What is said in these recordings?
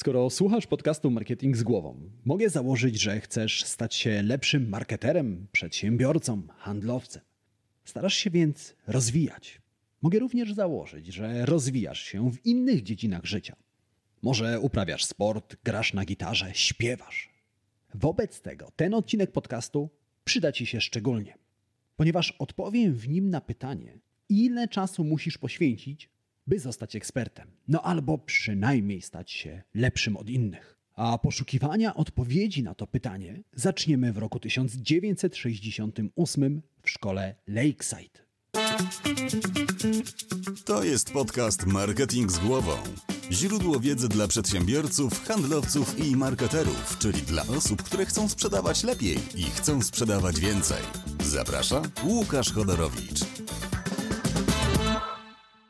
Skoro słuchasz podcastu Marketing z głową, mogę założyć, że chcesz stać się lepszym marketerem, przedsiębiorcą, handlowcem. Starasz się więc rozwijać. Mogę również założyć, że rozwijasz się w innych dziedzinach życia. Może uprawiasz sport, grasz na gitarze, śpiewasz. Wobec tego ten odcinek podcastu przyda Ci się szczególnie, ponieważ odpowiem w nim na pytanie, ile czasu musisz poświęcić, by zostać ekspertem, no albo przynajmniej stać się lepszym od innych. A poszukiwania odpowiedzi na to pytanie zaczniemy w roku 1968 w szkole Lakeside. To jest podcast Marketing z głową. Źródło wiedzy dla przedsiębiorców, handlowców i marketerów, czyli dla osób, które chcą sprzedawać lepiej i chcą sprzedawać więcej. Zaprasza Łukasz Chodorowicz.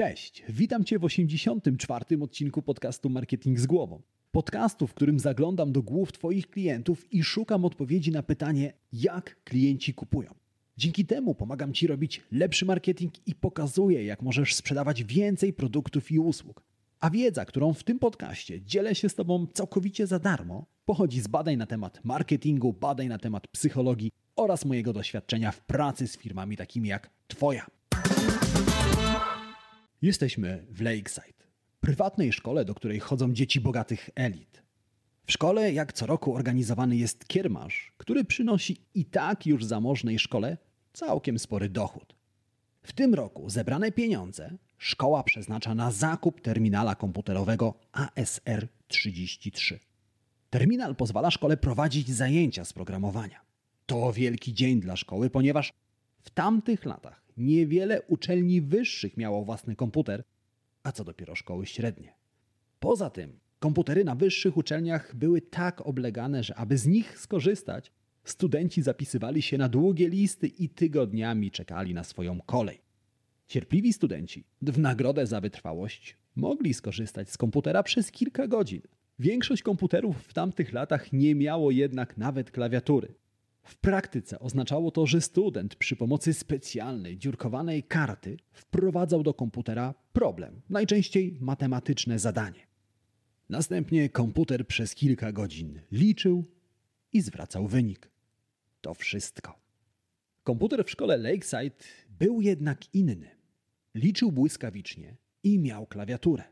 Cześć, witam Cię w 84. odcinku podcastu Marketing z głową. Podcastu, w którym zaglądam do głów Twoich klientów i szukam odpowiedzi na pytanie, jak klienci kupują. Dzięki temu pomagam Ci robić lepszy marketing i pokazuję, jak możesz sprzedawać więcej produktów i usług. A wiedza, którą w tym podcaście dzielę się z Tobą całkowicie za darmo, pochodzi z badań na temat marketingu, badań na temat psychologii oraz mojego doświadczenia w pracy z firmami takimi jak Twoja. Jesteśmy w Lakeside, prywatnej szkole, do której chodzą dzieci bogatych elit. W szkole, jak co roku, organizowany jest kiermasz, który przynosi i tak już zamożnej szkole całkiem spory dochód. W tym roku zebrane pieniądze szkoła przeznacza na zakup terminala komputerowego ASR33. Terminal pozwala szkole prowadzić zajęcia z programowania. To wielki dzień dla szkoły, ponieważ w tamtych latach niewiele uczelni wyższych miało własny komputer, a co dopiero szkoły średnie. Poza tym, komputery na wyższych uczelniach były tak oblegane, że aby z nich skorzystać, studenci zapisywali się na długie listy i tygodniami czekali na swoją kolej. Cierpliwi studenci, w nagrodę za wytrwałość, mogli skorzystać z komputera przez kilka godzin. Większość komputerów w tamtych latach nie miało jednak nawet klawiatury. W praktyce oznaczało to, że student przy pomocy specjalnej, dziurkowanej karty wprowadzał do komputera problem, najczęściej matematyczne zadanie. Następnie komputer przez kilka godzin liczył i zwracał wynik. To wszystko. Komputer w szkole Lakeside był jednak inny. Liczył błyskawicznie i miał klawiaturę.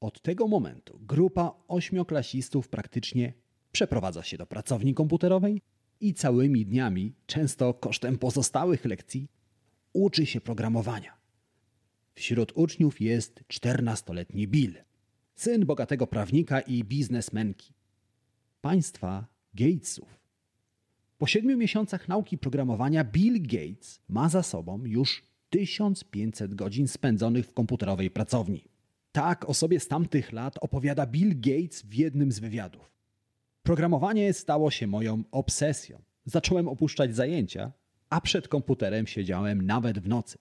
Od tego momentu grupa ośmioklasistów praktycznie przeprowadza się do pracowni komputerowej i całymi dniami, często kosztem pozostałych lekcji, uczy się programowania. Wśród uczniów jest 14-letni Bill, syn bogatego prawnika i biznesmenki. Państwa Gatesów. Po siedmiu miesiącach nauki programowania Bill Gates ma za sobą już 1500 godzin spędzonych w komputerowej pracowni. Tak o sobie z tamtych lat opowiada Bill Gates w jednym z wywiadów. Programowanie stało się moją obsesją. Zacząłem opuszczać zajęcia, a przed komputerem siedziałem nawet w nocy.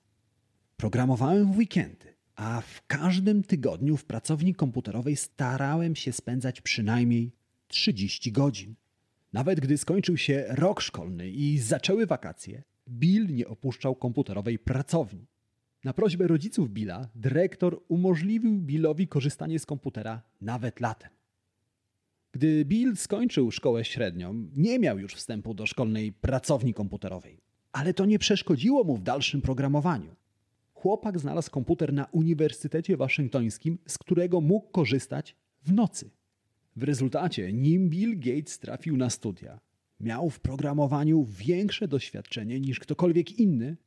Programowałem w weekendy, a w każdym tygodniu w pracowni komputerowej starałem się spędzać przynajmniej 30 godzin. Nawet gdy skończył się rok szkolny i zaczęły wakacje, Bill nie opuszczał komputerowej pracowni. Na prośbę rodziców Billa dyrektor umożliwił Billowi korzystanie z komputera nawet latem. Gdy Bill skończył szkołę średnią, nie miał już wstępu do szkolnej pracowni komputerowej. Ale to nie przeszkodziło mu w dalszym programowaniu. Chłopak znalazł komputer na Uniwersytecie Waszyngtońskim, z którego mógł korzystać w nocy. W rezultacie, nim Bill Gates trafił na studia, miał w programowaniu większe doświadczenie niż ktokolwiek inny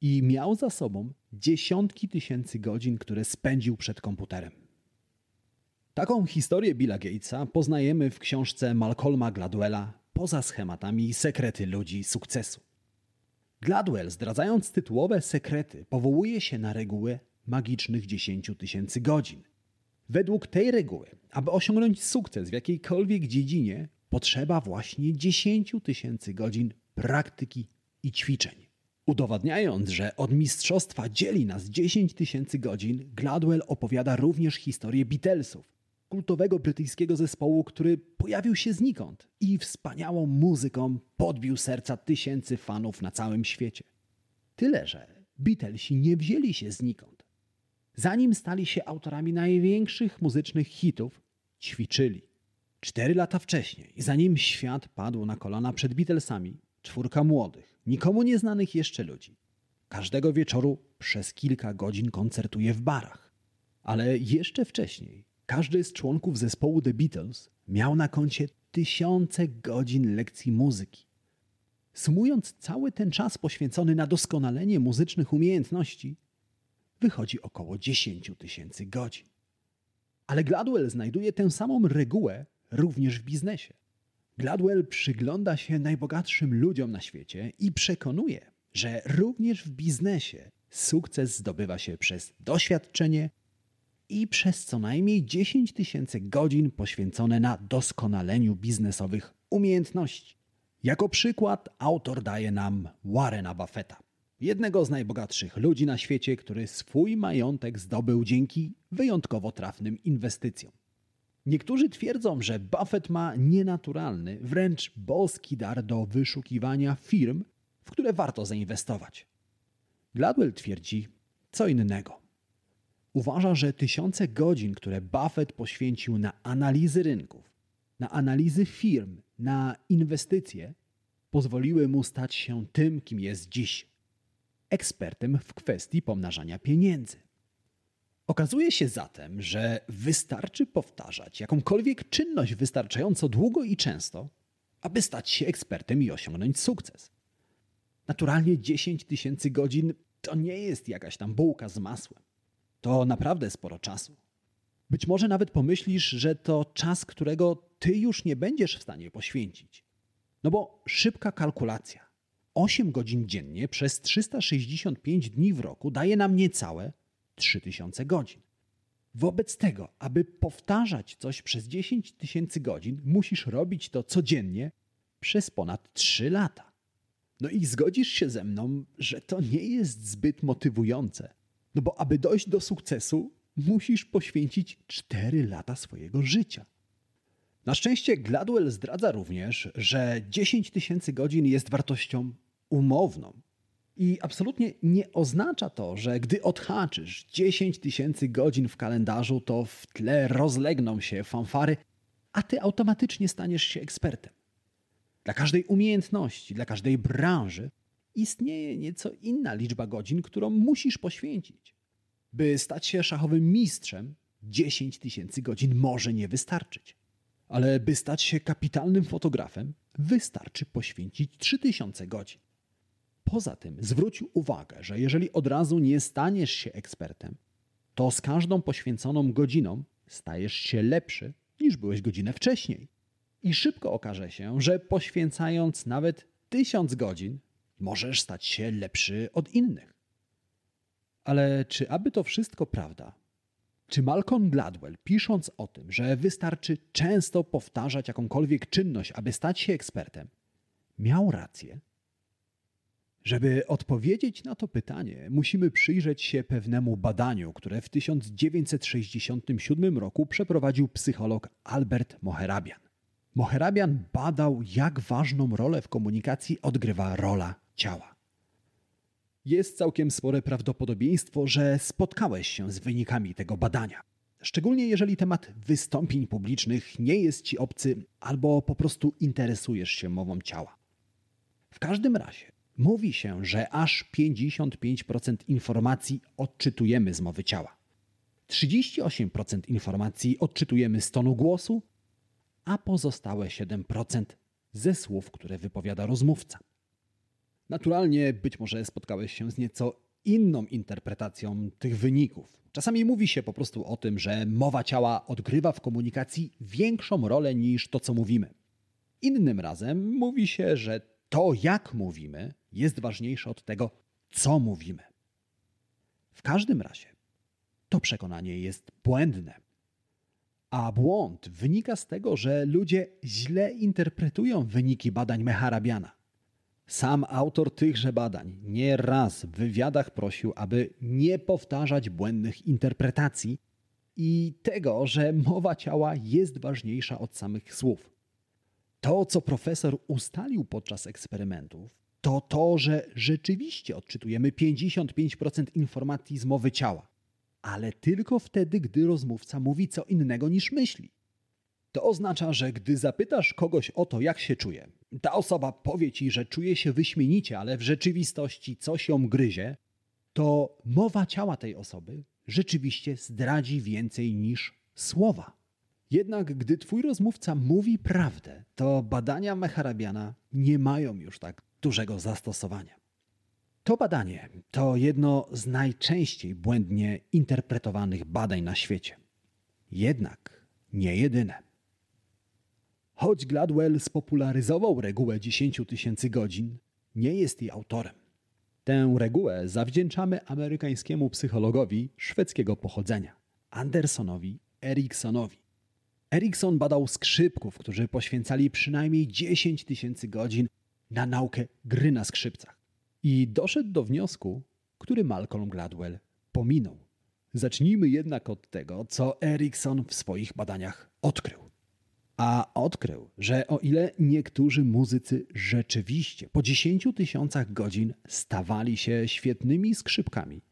i miał za sobą dziesiątki tysięcy godzin, które spędził przed komputerem. Taką historię Billa Gatesa poznajemy w książce Malcolma Gladwella Poza schematami sekrety ludzi sukcesu. Gladwell, zdradzając tytułowe sekrety, powołuje się na regułę magicznych 10 tysięcy godzin. Według tej reguły, aby osiągnąć sukces w jakiejkolwiek dziedzinie, potrzeba właśnie 10 tysięcy godzin praktyki i ćwiczeń. Udowadniając, że od mistrzostwa dzieli nas 10 tysięcy godzin, Gladwell opowiada również historię Beatlesów, kultowego brytyjskiego zespołu, który pojawił się znikąd i wspaniałą muzyką podbił serca tysięcy fanów na całym świecie. Tyle, że Beatlesi nie wzięli się znikąd. Zanim stali się autorami największych muzycznych hitów, ćwiczyli. Cztery lata wcześniej, zanim świat padł na kolana przed Beatlesami, czwórka młodych, nikomu nieznanych jeszcze ludzi, każdego wieczoru przez kilka godzin koncertuje w barach. Ale jeszcze wcześniej każdy z członków zespołu The Beatles miał na koncie tysiące godzin lekcji muzyki. Sumując cały ten czas poświęcony na doskonalenie muzycznych umiejętności, wychodzi około 10 tysięcy godzin. Ale Gladwell znajduje tę samą regułę również w biznesie. Gladwell przygląda się najbogatszym ludziom na świecie i przekonuje, że również w biznesie sukces zdobywa się przez doświadczenie i przez co najmniej 10 tysięcy godzin poświęcone na doskonaleniu biznesowych umiejętności. Jako przykład autor daje nam Warrena Buffetta, jednego z najbogatszych ludzi na świecie, który swój majątek zdobył dzięki wyjątkowo trafnym inwestycjom. Niektórzy twierdzą, że Buffett ma nienaturalny, wręcz boski dar do wyszukiwania firm, w które warto zainwestować. Gladwell twierdzi co innego. Uważa, że tysiące godzin, które Buffett poświęcił na analizy rynków, na analizy firm, na inwestycje, pozwoliły mu stać się tym, kim jest dziś ekspertem w kwestii pomnażania pieniędzy. Okazuje się zatem, że wystarczy powtarzać jakąkolwiek czynność wystarczająco długo i często, aby stać się ekspertem i osiągnąć sukces. Naturalnie 10 tysięcy godzin to nie jest jakaś tam bułka z masłem. To naprawdę sporo czasu. Być może nawet pomyślisz, że to czas, którego ty już nie będziesz w stanie poświęcić. No bo szybka kalkulacja. 8 godzin dziennie przez 365 dni w roku daje nam niecałe 3000 godzin. Wobec tego, aby powtarzać coś przez 10 tysięcy godzin, musisz robić to codziennie przez ponad 3 lata. No i zgodzisz się ze mną, że to nie jest zbyt motywujące. No bo aby dojść do sukcesu, musisz poświęcić 4 lata swojego życia. Na szczęście Gladwell zdradza również, że 10 tysięcy godzin jest wartością umowną. I absolutnie nie oznacza to, że gdy odhaczysz 10 tysięcy godzin w kalendarzu, to w tle rozlegną się fanfary, a ty automatycznie staniesz się ekspertem. Dla każdej umiejętności, dla każdej branży istnieje nieco inna liczba godzin, którą musisz poświęcić. By stać się szachowym mistrzem, 10 tysięcy godzin może nie wystarczyć. Ale by stać się kapitalnym fotografem, wystarczy poświęcić 3000 godzin. Poza tym zwróć uwagę, że jeżeli od razu nie staniesz się ekspertem, to z każdą poświęconą godziną stajesz się lepszy niż byłeś godzinę wcześniej. I szybko okaże się, że poświęcając nawet tysiąc godzin, możesz stać się lepszy od innych. Ale czy aby to wszystko prawda? Czy Malcolm Gladwell, pisząc o tym, że wystarczy często powtarzać jakąkolwiek czynność, aby stać się ekspertem, miał rację? Żeby odpowiedzieć na to pytanie, musimy przyjrzeć się pewnemu badaniu, które w 1967 roku przeprowadził psycholog Albert Moherabian. Moherabian badał, jak ważną rolę w komunikacji odgrywa rola ciała. Jest całkiem spore prawdopodobieństwo, że spotkałeś się z wynikami tego badania. Szczególnie jeżeli temat wystąpień publicznych nie jest ci obcy albo po prostu interesujesz się mową ciała. W każdym razie mówi się, że aż 55% informacji odczytujemy z mowy ciała. 38% informacji odczytujemy z tonu głosu, a pozostałe 7% ze słów, które wypowiada rozmówca. Naturalnie być może spotkałeś się z nieco inną interpretacją tych wyników. Czasami mówi się po prostu o tym, że mowa ciała odgrywa w komunikacji większą rolę niż to, co mówimy. Innym razem mówi się, że to, jak mówimy, jest ważniejsze od tego, co mówimy. W każdym razie to przekonanie jest błędne. A błąd wynika z tego, że ludzie źle interpretują wyniki badań Meharabiana. Sam autor tychże badań nieraz w wywiadach prosił, aby nie powtarzać błędnych interpretacji i tego, że mowa ciała jest ważniejsza od samych słów. To, co profesor ustalił podczas eksperymentów, to to, że rzeczywiście odczytujemy 55% informacji z mowy ciała, ale tylko wtedy, gdy rozmówca mówi co innego niż myśli. To oznacza, że gdy zapytasz kogoś o to, jak się czuje, ta osoba powie ci, że czuje się wyśmienicie, ale w rzeczywistości coś ją gryzie, to mowa ciała tej osoby rzeczywiście zdradzi więcej niż słowa. Jednak gdy twój rozmówca mówi prawdę, to badania Mecharabiana nie mają już tak dużego zastosowania. To badanie to jedno z najczęściej błędnie interpretowanych badań na świecie. Jednak nie jedyne. Choć Gladwell spopularyzował regułę 10 tysięcy godzin, nie jest jej autorem. Tę regułę zawdzięczamy amerykańskiemu psychologowi szwedzkiego pochodzenia, Andersonowi Eriksonowi. Erikson badał skrzypków, którzy poświęcali przynajmniej 10 tysięcy godzin na naukę gry na skrzypcach. I doszedł do wniosku, który Malcolm Gladwell pominął. Zacznijmy jednak od tego, co Erikson w swoich badaniach odkrył. A odkrył, że o ile niektórzy muzycy rzeczywiście po 10 tysiącach godzin stawali się świetnymi skrzypkami,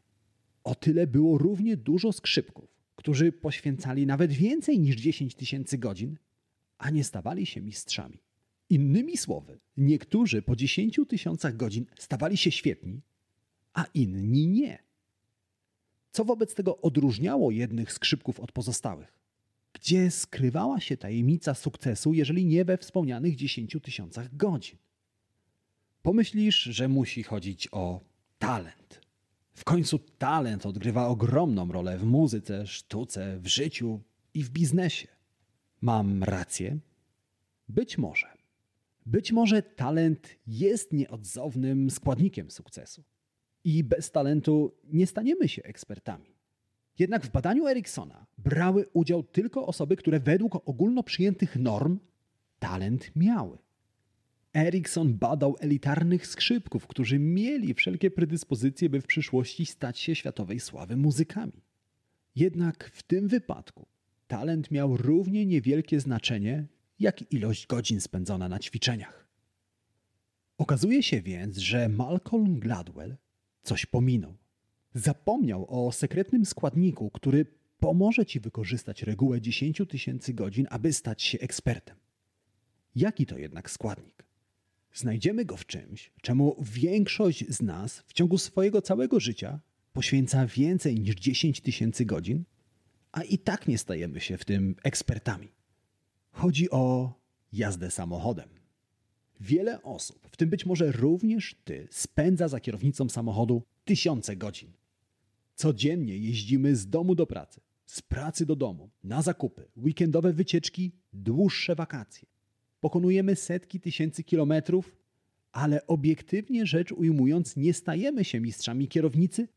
o tyle było równie dużo skrzypków, którzy poświęcali nawet więcej niż 10 tysięcy godzin, a nie stawali się mistrzami. Innymi słowy, niektórzy po 10 tysiącach godzin stawali się świetni, a inni nie. Co wobec tego odróżniało jednych skrzypków od pozostałych? Gdzie skrywała się tajemnica sukcesu, jeżeli nie we wspomnianych 10 tysiącach godzin? Pomyślisz, że musi chodzić o talent. W końcu talent odgrywa ogromną rolę w muzyce, sztuce, w życiu i w biznesie. Mam rację? Być może. Być może talent jest nieodzownym składnikiem sukcesu. I bez talentu nie staniemy się ekspertami. Jednak w badaniu Eriksona brały udział tylko osoby, które według ogólno przyjętych norm talent miały. Erikson badał elitarnych skrzypków, którzy mieli wszelkie predyspozycje, by w przyszłości stać się światowej sławy muzykami. Jednak w tym wypadku talent miał równie niewielkie znaczenie jak ilość godzin spędzona na ćwiczeniach. Okazuje się więc, że Malcolm Gladwell coś pominął. Zapomniał o sekretnym składniku, który pomoże ci wykorzystać regułę 10 tysięcy godzin, aby stać się ekspertem. Jaki to jednak składnik? Znajdziemy go w czymś, czemu większość z nas w ciągu swojego całego życia poświęca więcej niż 10 tysięcy godzin, a i tak nie stajemy się w tym ekspertami. Chodzi o jazdę samochodem. Wiele osób, w tym być może również ty, spędza za kierownicą samochodu tysiące godzin. Codziennie jeździmy z domu do pracy, z pracy do domu, na zakupy, weekendowe wycieczki, dłuższe wakacje. Pokonujemy setki tysięcy kilometrów, ale obiektywnie rzecz ujmując, nie stajemy się mistrzami kierownicy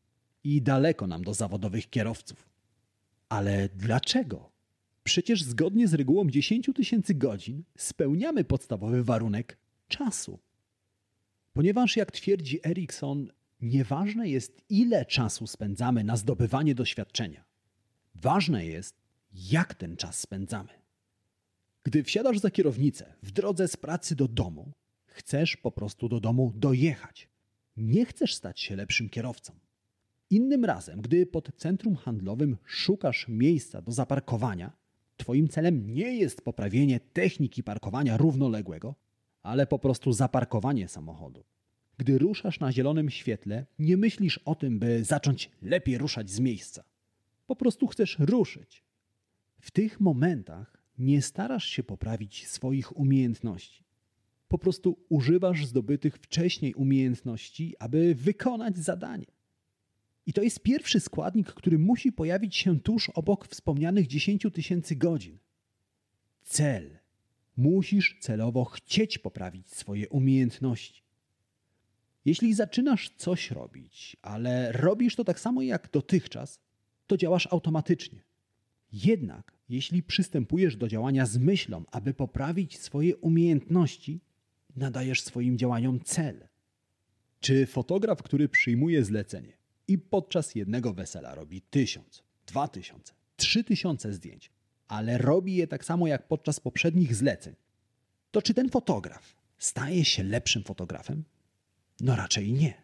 i daleko nam do zawodowych kierowców. Ale dlaczego? Przecież zgodnie z regułą 10 tysięcy godzin spełniamy podstawowy warunek czasu. Ponieważ, jak twierdzi Erikson, nieważne jest, ile czasu spędzamy na zdobywanie doświadczenia. Ważne jest, jak ten czas spędzamy. Gdy wsiadasz za kierownicę w drodze z pracy do domu, chcesz po prostu do domu dojechać. Nie chcesz stać się lepszym kierowcą. Innym razem, gdy pod centrum handlowym szukasz miejsca do zaparkowania, Twoim celem nie jest poprawienie techniki parkowania równoległego, ale po prostu zaparkowanie samochodu. Gdy ruszasz na zielonym świetle, nie myślisz o tym, by zacząć lepiej ruszać z miejsca. Po prostu chcesz ruszyć. W tych momentach nie starasz się poprawić swoich umiejętności. Po prostu używasz zdobytych wcześniej umiejętności, aby wykonać zadanie. I to jest pierwszy składnik, który musi pojawić się tuż obok wspomnianych 10 tysięcy godzin. Cel. Musisz celowo chcieć poprawić swoje umiejętności. Jeśli zaczynasz coś robić, ale robisz to tak samo jak dotychczas, to działasz automatycznie. Jednak Jeśli przystępujesz do działania z myślą, aby poprawić swoje umiejętności, nadajesz swoim działaniom cel. Czy fotograf, który przyjmuje zlecenie i podczas jednego wesela robi tysiąc, dwa tysiące, trzy tysiące zdjęć, ale robi je tak samo jak podczas poprzednich zleceń, to czy ten fotograf staje się lepszym fotografem? No raczej nie.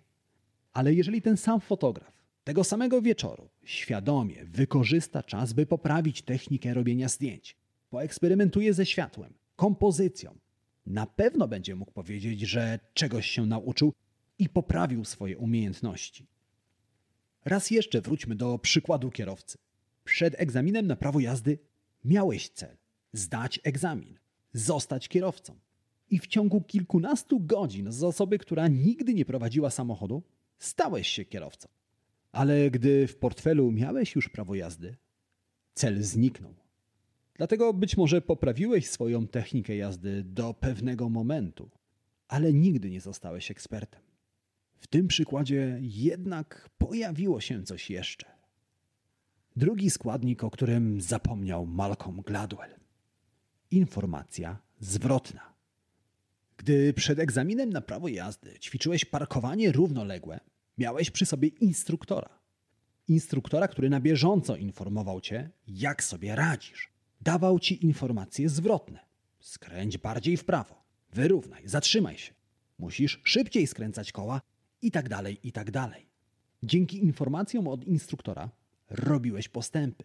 Ale jeżeli ten sam fotograf tego samego wieczoru świadomie wykorzysta czas, by poprawić technikę robienia zdjęć, poeksperymentuje ze światłem, kompozycją, na pewno będzie mógł powiedzieć, że czegoś się nauczył i poprawił swoje umiejętności. Raz jeszcze wróćmy do przykładu kierowcy. Przed egzaminem na prawo jazdy miałeś cel zdać egzamin, zostać kierowcą. I w ciągu kilkunastu godzin z osoby, która nigdy nie prowadziła samochodu, stałeś się kierowcą. Ale gdy w portfelu miałeś już prawo jazdy, cel zniknął. Dlatego być może poprawiłeś swoją technikę jazdy do pewnego momentu, ale nigdy nie zostałeś ekspertem. W tym przykładzie jednak pojawiło się coś jeszcze. Drugi składnik, o którym zapomniał Malcolm Gladwell. Informacja zwrotna. Gdy przed egzaminem na prawo jazdy ćwiczyłeś parkowanie równoległe, miałeś przy sobie instruktora. Instruktora, który na bieżąco informował cię, jak sobie radzisz. Dawał ci informacje zwrotne. Skręć bardziej w prawo, wyrównaj, zatrzymaj się. Musisz szybciej skręcać koła i tak dalej, i tak dalej. Dzięki informacjom od instruktora robiłeś postępy.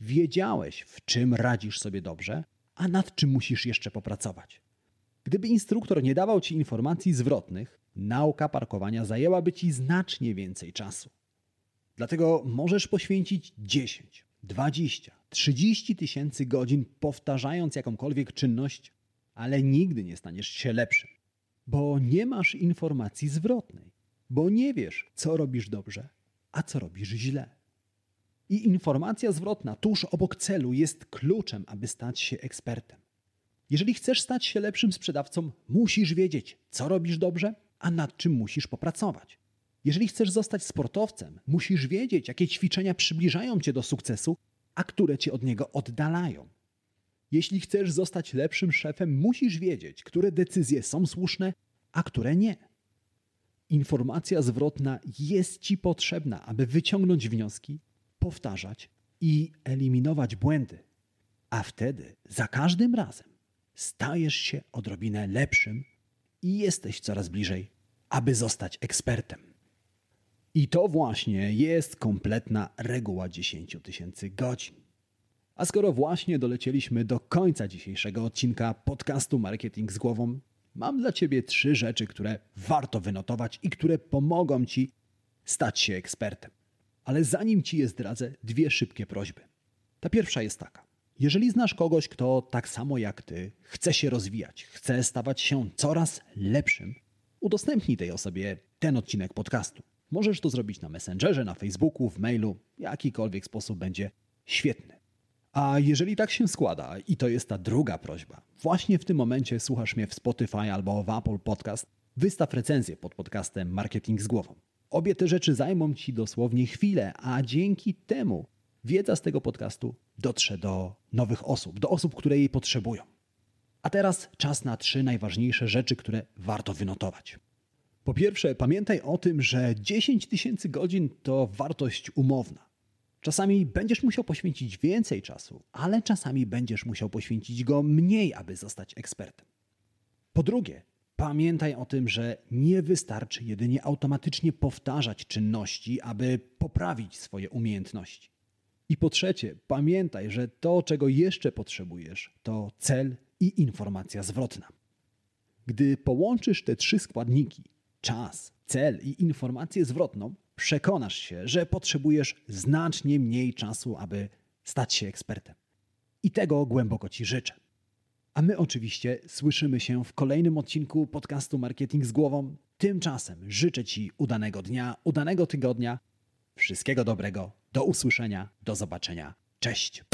Wiedziałeś, w czym radzisz sobie dobrze, a nad czym musisz jeszcze popracować. Gdyby instruktor nie dawał ci informacji zwrotnych, nauka parkowania zajęłaby ci znacznie więcej czasu. Dlatego możesz poświęcić 10, 20, 30 tysięcy godzin powtarzając jakąkolwiek czynność, ale nigdy nie staniesz się lepszym, bo nie masz informacji zwrotnej, bo nie wiesz, co robisz dobrze, a co robisz źle. I informacja zwrotna tuż obok celu jest kluczem, aby stać się ekspertem. Jeżeli chcesz stać się lepszym sprzedawcą, musisz wiedzieć, co robisz dobrze, a nad czym musisz popracować. Jeżeli chcesz zostać sportowcem, musisz wiedzieć, jakie ćwiczenia przybliżają cię do sukcesu, a które cię od niego oddalają. Jeśli chcesz zostać lepszym szefem, musisz wiedzieć, które decyzje są słuszne, a które nie. Informacja zwrotna jest ci potrzebna, aby wyciągnąć wnioski, powtarzać i eliminować błędy. A wtedy za każdym razem stajesz się odrobinę lepszym i jesteś coraz bliżej, aby zostać ekspertem. I to właśnie jest kompletna reguła 10 tysięcy godzin. A skoro właśnie dolecieliśmy do końca dzisiejszego odcinka podcastu Marketing z głową, mam dla Ciebie trzy rzeczy, które warto wynotować i które pomogą Ci stać się ekspertem. Ale zanim Ci je zdradzę, dwie szybkie prośby. Ta pierwsza jest taka. Jeżeli znasz kogoś, kto tak samo jak Ty chce się rozwijać, chce stawać się coraz lepszym, udostępnij tej osobie ten odcinek podcastu. Możesz to zrobić na Messengerze, na Facebooku, w mailu, jakikolwiek sposób będzie świetny. A jeżeli tak się składa, i to jest ta druga prośba, właśnie w tym momencie słuchasz mnie w Spotify albo w Apple Podcast, wystaw recenzję pod podcastem Marketing z głową. Obie te rzeczy zajmą Ci dosłownie chwilę, a dzięki temu wiedza z tego podcastu dotrze do nowych osób, do osób, które jej potrzebują. A teraz czas na trzy najważniejsze rzeczy, które warto wynotować. Po pierwsze, pamiętaj o tym, że 10 tysięcy godzin to wartość umowna. Czasami będziesz musiał poświęcić więcej czasu, ale czasami będziesz musiał poświęcić go mniej, aby zostać ekspertem. Po drugie, pamiętaj o tym, że nie wystarczy jedynie automatycznie powtarzać czynności, aby poprawić swoje umiejętności. I po trzecie, pamiętaj, że to, czego jeszcze potrzebujesz, to cel i informacja zwrotna. Gdy połączysz te trzy składniki czas, cel i informację zwrotną, przekonasz się, że potrzebujesz znacznie mniej czasu, aby stać się ekspertem. I tego głęboko Ci życzę. A my oczywiście słyszymy się w kolejnym odcinku podcastu Marketing z Głową. Tymczasem życzę Ci udanego dnia, udanego tygodnia. Wszystkiego dobrego. Do usłyszenia, do zobaczenia. Cześć.